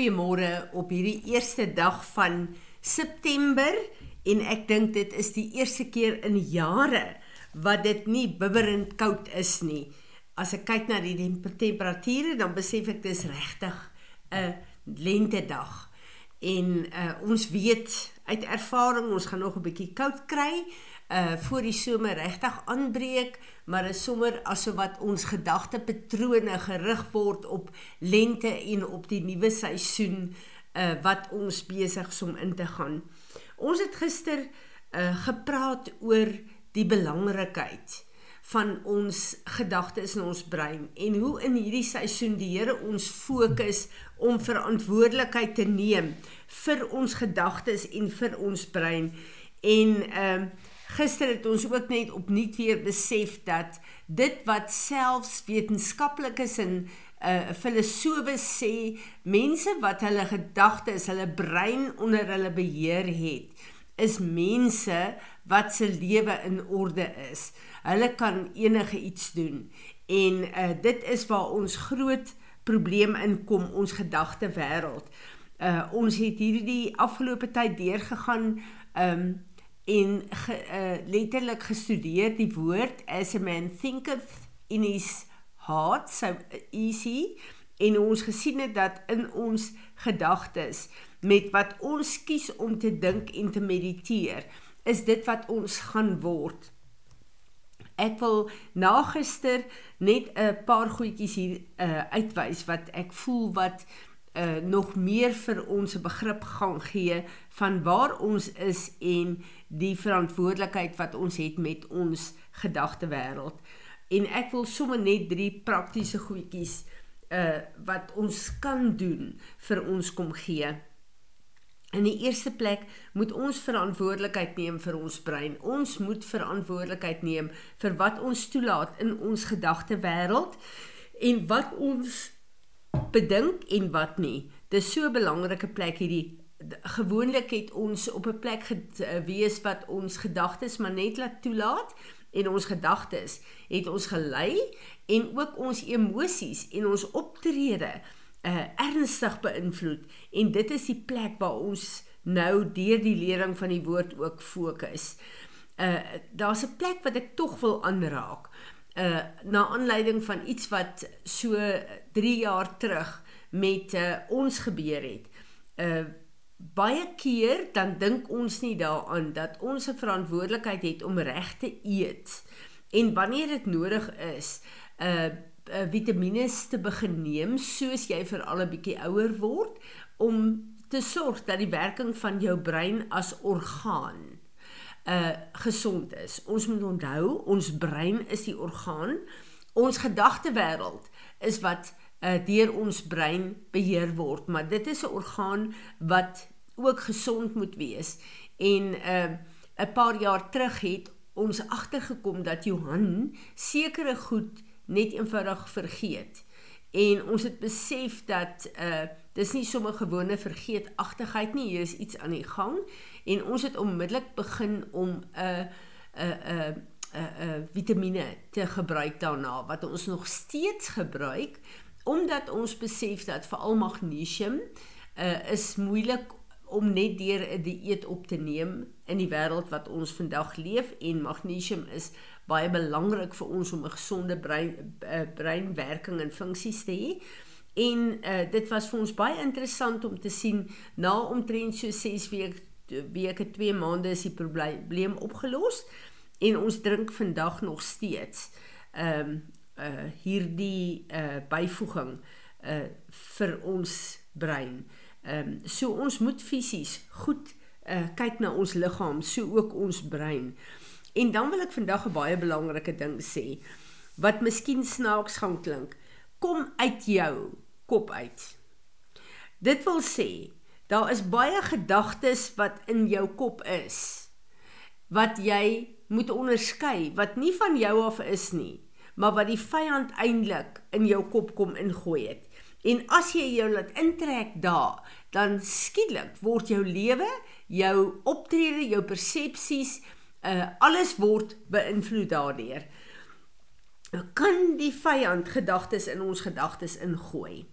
Goeiemôre op hierdie eerste dag van September en ek dink dit is die eerste keer in jare wat dit nie bibberend koud is nie. As ek kyk na die temperature dan besef ek dis regtig 'n lentedag. En uh, ons weet uit ervaring ons gaan nog 'n bietjie koud kry uh voor die somer regtig aanbreek, maar is sommer asof wat ons gedagtepatrone gerig word op lente en op die nuwe seisoen uh wat ons besig is om in te gaan. Ons het gister uh gepraat oor die belangrikheid van ons gedagtes in ons brein en hoe in hierdie seisoen die Here ons fokus om verantwoordelikheid te neem vir ons gedagtes en vir ons brein en ehm uh, Gister het ons ook net opnuut weer besef dat dit wat selfs wetenskaplikes en uh filosowe sê, mense wat hulle gedagtes, hulle brein onder hulle beheer het, is mense wat se lewe in orde is. Hulle kan enige iets doen. En uh dit is waar ons groot probleem inkom, ons gedagte wêreld. Uh ons het hierdie afgelope tyd deurgegaan um en ge, uh, letterlik gestudeer die woord as a man thinketh in his heart so easy en ons gesien het dat in ons gedagtes met wat ons kies om te dink en te mediteer is dit wat ons gaan word. Ek wil na gister net 'n paar goedjies hier uh, uitwys wat ek voel wat nog meer vir ons 'n begrip gaan gee van waar ons is en die verantwoordelikheid wat ons het met ons gedagte wêreld. En ek wil sommer net drie praktiese goedjies uh wat ons kan doen vir ons kom gee. In die eerste plek moet ons verantwoordelikheid neem vir ons brein. Ons moet verantwoordelikheid neem vir wat ons toelaat in ons gedagte wêreld en wat ons bedink en wat nie. Dis so 'n belangrike plek hierdie gewoonlik het ons op 'n plek gewees wat ons gedagtes maar net laat toelaat en ons gedagtes het ons gelei en ook ons emosies en ons optrede uh, ernstig beïnvloed en dit is die plek waar ons nou deur die lering van die woord ook fokus. Uh daar's 'n plek wat ek tog wil aanraak uh na aanleiding van iets wat so 3 jaar terug met uh, ons gebeur het. Uh baie keer dan dink ons nie daaraan dat ons 'n verantwoordelikheid het om reg te eet en wanneer dit nodig is, uh, uh vitamiene te begin neem soos jy vir al 'n bietjie ouer word om te sorg dat die werking van jou brein as orgaan uh gesond is. Ons moet onthou, ons brein is die orgaan. Ons gedagtewêreld is wat uh deur ons brein beheer word, maar dit is 'n orgaan wat ook gesond moet wees. En uh 'n paar jaar terug het ons agtergekom dat Johan sekere goed net eenvoudig vergeet. En ons het besef dat uh dis nie sommer gewone vergeetachtigheid nie, hier is iets aan die gang. En ons het onmiddellik begin om 'n 'n 'n 'n vitamiene te gebruik daarna wat ons nog steeds gebruik omdat ons besef dat veral magnesium uh, is moeilik om net deur 'n dieet op te neem in die wêreld wat ons vandag leef en magnesium is baie belangrik vir ons om 'n gesonde brein uh, breinwerking en funksies te hê. En uh, dit was vir ons baie interessant om te sien na omtrent so 6 weke weke, 2 maande is die probleem opgelos en ons drink vandag nog steeds ehm um, uh hierdie uh byvoeging uh vir ons brein. Ehm um, so ons moet fisies goed uh kyk na ons liggaam, so ook ons brein. En dan wil ek vandag 'n baie belangrike ding sê wat miskien snaaks gaan klink. Kom uit jou kop uit. Dit wil sê Daar is baie gedagtes wat in jou kop is wat jy moet onderskei wat nie van jou af is nie, maar wat die vyand eintlik in jou kop kom ingooi het. En as jy jou laat intrek daar, dan skielik word jou lewe, jou optrede, jou persepsies, uh alles word beïnvloed daardeur. Kan die vyand gedagtes in ons gedagtes ingooi?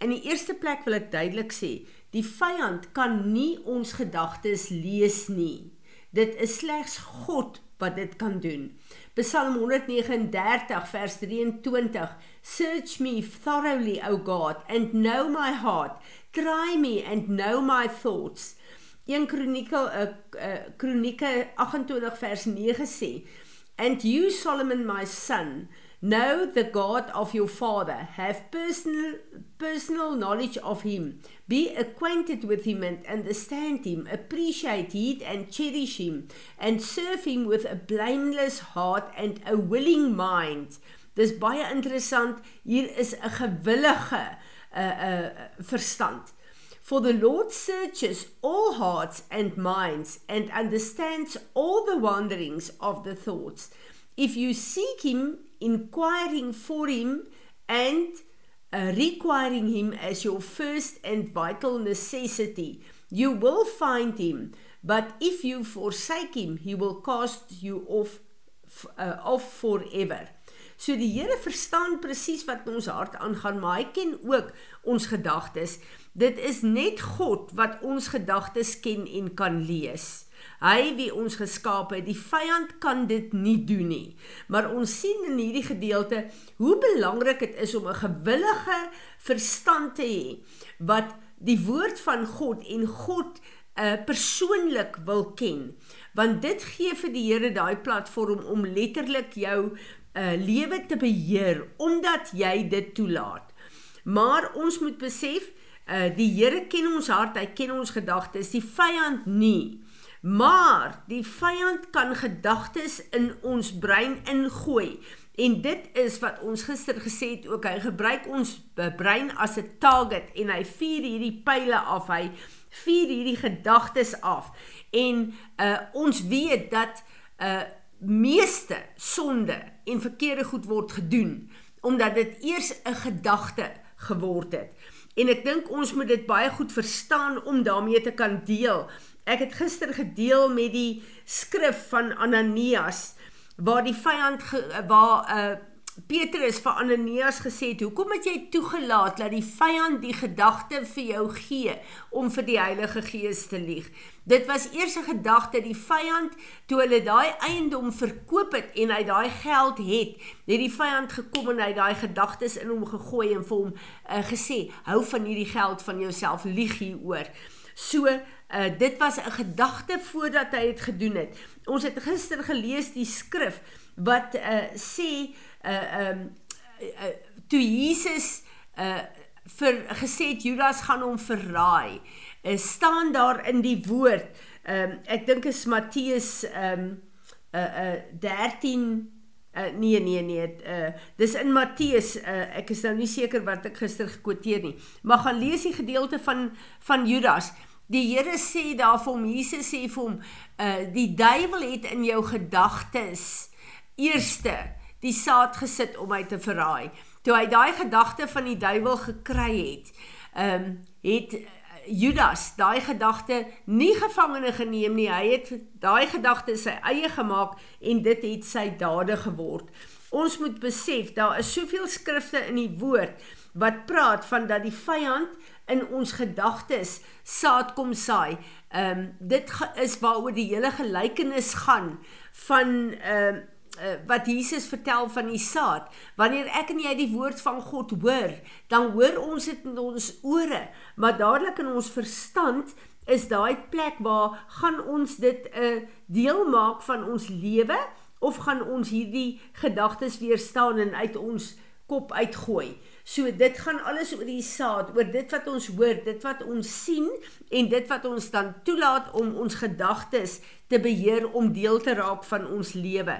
In die eerste plek wil ek duidelik sê, die vyand kan nie ons gedagtes lees nie. Dit is slegs God wat dit kan doen. Psalm 139 vers 23 Search me thoroughly O God and know my heart. Try me and know my thoughts. 1 Kronieke uh, uh, Kronieke 28 vers 9 sê And you Solomon my son Know the God of your father, have personal, personal knowledge of him, be acquainted with him and understand him, appreciate him and cherish him, and serve him with a blameless heart and a willing mind. Dis baie interessant. Hier is 'n gewillige uh uh verstand. For the Lord searches all hearts and minds and understands all the wanderings of the thoughts. If you seek him inquiring for him and uh, requiring him as your first and vital necessity. You will find him, but if you forsake him, he will cast you off uh, off forever. So die Here verstaan presies wat ons hart aangaan, maar hy ken ook ons gedagtes. Dit is net God wat ons gedagtes ken en kan lees. Hy wie ons geskaap het, die vyand kan dit nie doen nie. Maar ons sien in hierdie gedeelte hoe belangrik dit is om 'n gewillige verstand te hê wat die woord van God en God uh, persoonlik wil ken. Want dit gee vir die Here daai platform om letterlik jou uh, lewe te beheer omdat jy dit toelaat. Maar ons moet besef, uh, die Here ken ons hart, hy ken ons gedagtes, die vyand nie. Maar die vyand kan gedagtes in ons brein ingooi. En dit is wat ons gister gesê het ook hy gebruik ons brein as 'n target en hy vuur hierdie pile af. Hy vuur hierdie gedagtes af. En uh ons weet dat uh meeste sonde en verkeerde goed word gedoen omdat dit eers 'n gedagte geword het. En ek dink ons moet dit baie goed verstaan om daarmee te kan deel. Ek het gister gedeel met die skrif van Ananias waar die vyand waar uh Petrus vir Ananias gesê het, "Hoekom het jy toegelaat dat die vyand die gedagte vir jou gee om vir die Heilige Gees te lieg?" Dit was eers 'n gedagte die vyand toe hulle daai eiendom verkoop het en hy daai geld het, het die vyand gekom en hy daai gedagtes in hom gegooi en vir hom uh, gesê, "Hou van hierdie geld van jouself, lieg hieroor." So Uh dit was 'n gedagte voordat hy dit gedoen het. Ons het gister gelees die skrif wat uh sê uh um uh, toe Jesus uh vir gesê het Judas gaan hom verraai. Uh staan daar in die woord. Um ek dink is Matteus um uh uh 13 Uh, nee nee nee uh, dis in Matteus uh, ek is nou nie seker wat ek gister gekwoteer nie maar gaan lees die gedeelte van van Judas Die Here sê daar vir hom, Jesus sê vir hom, uh die duiwel het in jou gedagtes eerste die saad gesit om my te verraai. Toe hy daai gedagte van die duiwel gekry het, ehm um, het uh, Judas daai gedagte nie gevangene geneem nie. Hy het daai gedagte sy eie gemaak en dit het sy dade geword. Ons moet besef daar is soveel skrifte in die woord wat praat van dat die vyand in ons gedagtes saad kom saai. Ehm um, dit is waaroor die hele gelykenis gaan van ehm uh, uh, wat Jesus vertel van die saad. Wanneer ek en jy die woord van God hoor, dan hoor ons dit in ons ore, maar dadelik in ons verstand is daai plek waar gaan ons dit 'n uh, deel maak van ons lewe of gaan ons hierdie gedagtes weerstaan en uit ons kop uitgooi. So dit gaan alles oor die saad, oor dit wat ons hoor, dit wat ons sien en dit wat ons dan toelaat om ons gedagtes te beheer om deel te raak van ons lewe.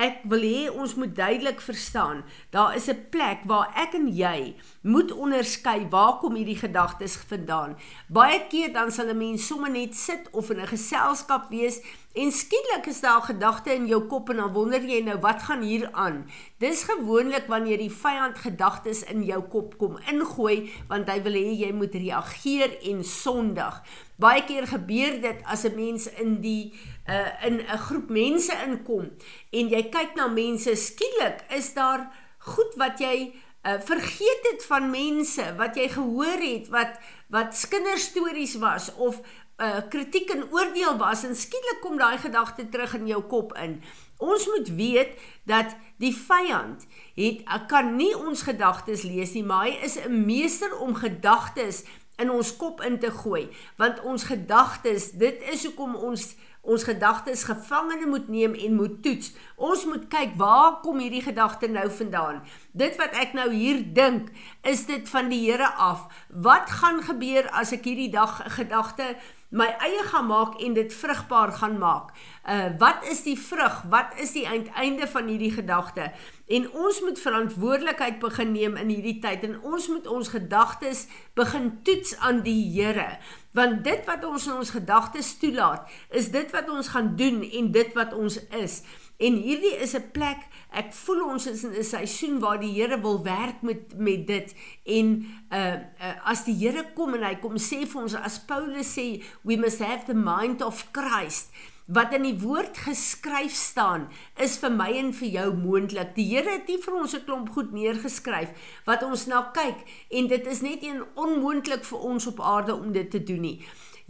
Ek wil hê ons moet duidelik verstaan, daar is 'n plek waar ek en jy moet onderskei waar kom hierdie gedagtes vandaan. Baie keer dan sal 'n mens sommer net sit of in 'n geselskap wees En skielik is daar gedagte in jou kop en dan wonder jy nou wat gaan hier aan. Dis gewoonlik wanneer die vyand gedagtes in jou kop kom ingooi want hy wil hê jy moet reageer en sondig. Baie keer gebeur dit as 'n mens in die uh in 'n groep mense inkom en jy kyk na mense skielik is daar goed wat jy Uh vergeet dit van mense wat jy gehoor het wat wat kinderstories was of uh kritiek en oordeel was en skielik kom daai gedagte terug in jou kop in. Ons moet weet dat die vyand het kan nie ons gedagtes lees nie, maar hy is 'n meester om gedagtes in ons kop in te gooi, want ons gedagtes, dit is hoekom ons ons gedagtes gevangene moet neem en moet toets. Ons moet kyk waar kom hierdie gedagte nou vandaan? Dit wat ek nou hier dink, is dit van die Here af? Wat gaan gebeur as ek hierdie dag gedagte my eie gaan maak en dit vrugbaar gaan maak. Uh wat is die vrug? Wat is die uiteinde van hierdie gedagte? En ons moet verantwoordelikheid begin neem in hierdie tyd en ons moet ons gedagtes begin toets aan die Here. Want dit wat ons in ons gedagtes toelaat, is dit wat ons gaan doen en dit wat ons is. En hierdie is 'n plek, ek voel ons is in 'n seisoen waar die Here wil werk met met dit en uh, uh as die Here kom en hy kom sê vir ons as Paulus sê we must have the mind of Christ wat in die woord geskryf staan is vir my en vir jou moontlik. Die Here het nie vir ons 'n klomp goed neergeskryf wat ons na kyk en dit is net een onmoontlik vir ons op aarde om dit te doen nie.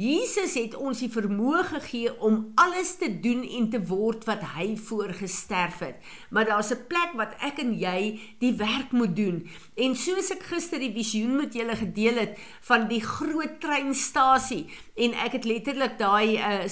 Jesus het ons die vermoë gegee om alles te doen en te word wat hy voorgesterf het. Maar daar's 'n plek wat ek en jy die werk moet doen. En soos ek gister die visioen met julle gedeel het van die groot treinstasie en ek het letterlik daai uh,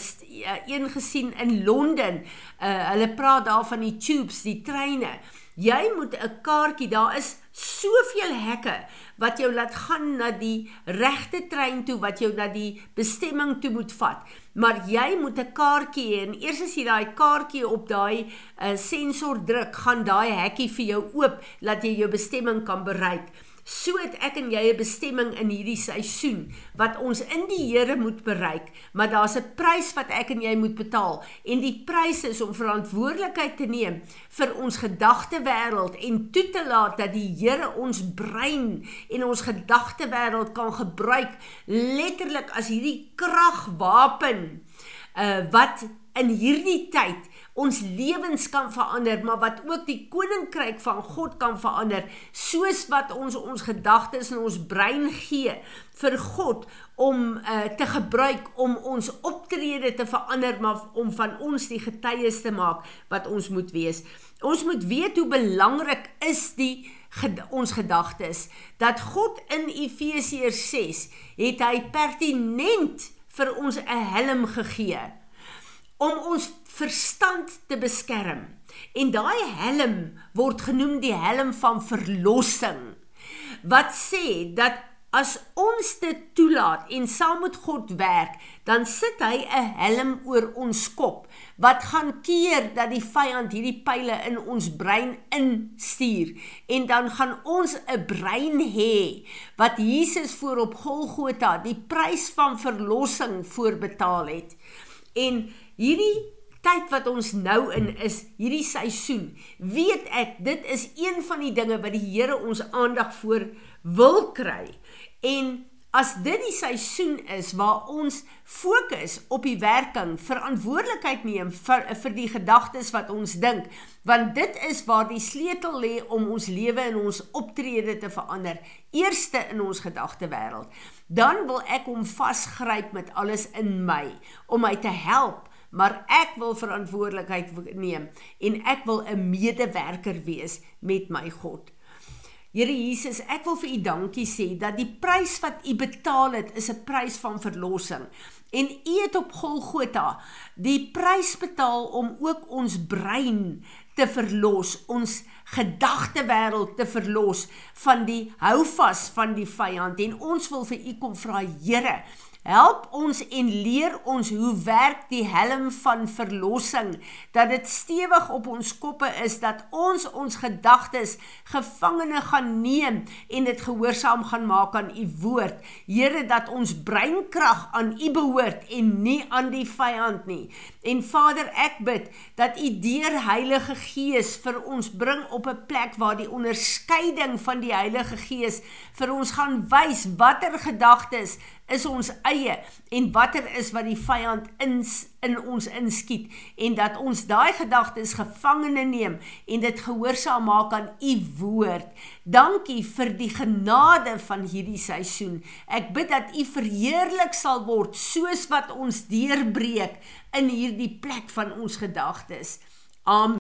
een gesien in Londen. Uh, hulle praat daar van die tubes, die treine. Jy moet 'n kaartjie, daar is soveel hekke wat jou laat gaan na die regte trein toe wat jou na die bestemming toe moet vat. Maar jy moet 'n kaartjie hê en eers as jy daai kaartjie op daai uh, sensor druk, gaan daai hekkie vir jou oop dat jy jou bestemming kan bereik. So het ek en jy 'n bestemming in hierdie seisoen wat ons in die Here moet bereik, maar daar's 'n prys wat ek en jy moet betaal. En die prys is om verantwoordelikheid te neem vir ons gedagtewêreld en toe te laat dat die Here ons brein en ons gedagtewêreld kan gebruik letterlik as hierdie kragwapen uh, wat in hierdie tyd ons lewens kan verander, maar wat ook die koninkryk van God kan verander, soos wat ons ons gedagtes en ons brein gee vir God om uh, te gebruik om ons optrede te verander, maar om van ons die getuies te maak wat ons moet wees. Ons moet weet hoe belangrik is die ged ons gedagtes dat God in Efesiërs 6 het hy pertinent vir ons 'n helm gegee om ons verstand te beskerm. En daai helm word genoem die helm van verlossing. Wat sê dat as ons dit toelaat en saam met God werk, dan sit hy 'n helm oor ons kop wat gaan keer dat die vyand hierdie pile in ons brein instuur en dan gaan ons 'n brein hê wat Jesus voor op Golgotha die prys van verlossing voorbetaal het. En hierdie tyd wat ons nou in is, hierdie seisoen, weet ek dit is een van die dinge wat die Here ons aandag voor wil kry. En as dit die seisoen is waar ons fokus op die werking, verantwoordelikheid neem vir vir die gedagtes wat ons dink, want dit is waar die sleutel lê om ons lewe en ons optrede te verander, eerste in ons gedagtewêreld. Dan wil ek hom vasgryp met alles in my om my te help maar ek wil verantwoordelikheid neem en ek wil 'n medewerker wees met my God. Here Jesus, ek wil vir U dankie sê dat die prys wat U betaal het, is 'n prys van verlossing. En U het op Golgotha die prys betaal om ook ons brein te verlos, ons gedagtewêreld te verlos van die houvas van die vyand. En ons wil vir U kom vra, Here, Help ons en leer ons hoe werk die helm van verlossing dat dit stewig op ons koppe is dat ons ons gedagtes gevangene gaan neem en dit gehoorsaam gaan maak aan u woord. Here dat ons breinkrag aan u behoort en nie aan die vyand nie. En Vader, ek bid dat u deur Heilige Gees vir ons bring op 'n plek waar die onderskeiding van die Heilige Gees vir ons gaan wys watter gedagtes is ons eie en watter is wat die vyand in in ons inskiet en dat ons daai gedagtes gevangene neem en dit gehoorsaam maak aan u woord. Dankie vir die genade van hierdie seisoen. Ek bid dat u verheerlik sal word soos wat ons deurbreek in hierdie plek van ons gedagtes. Amen.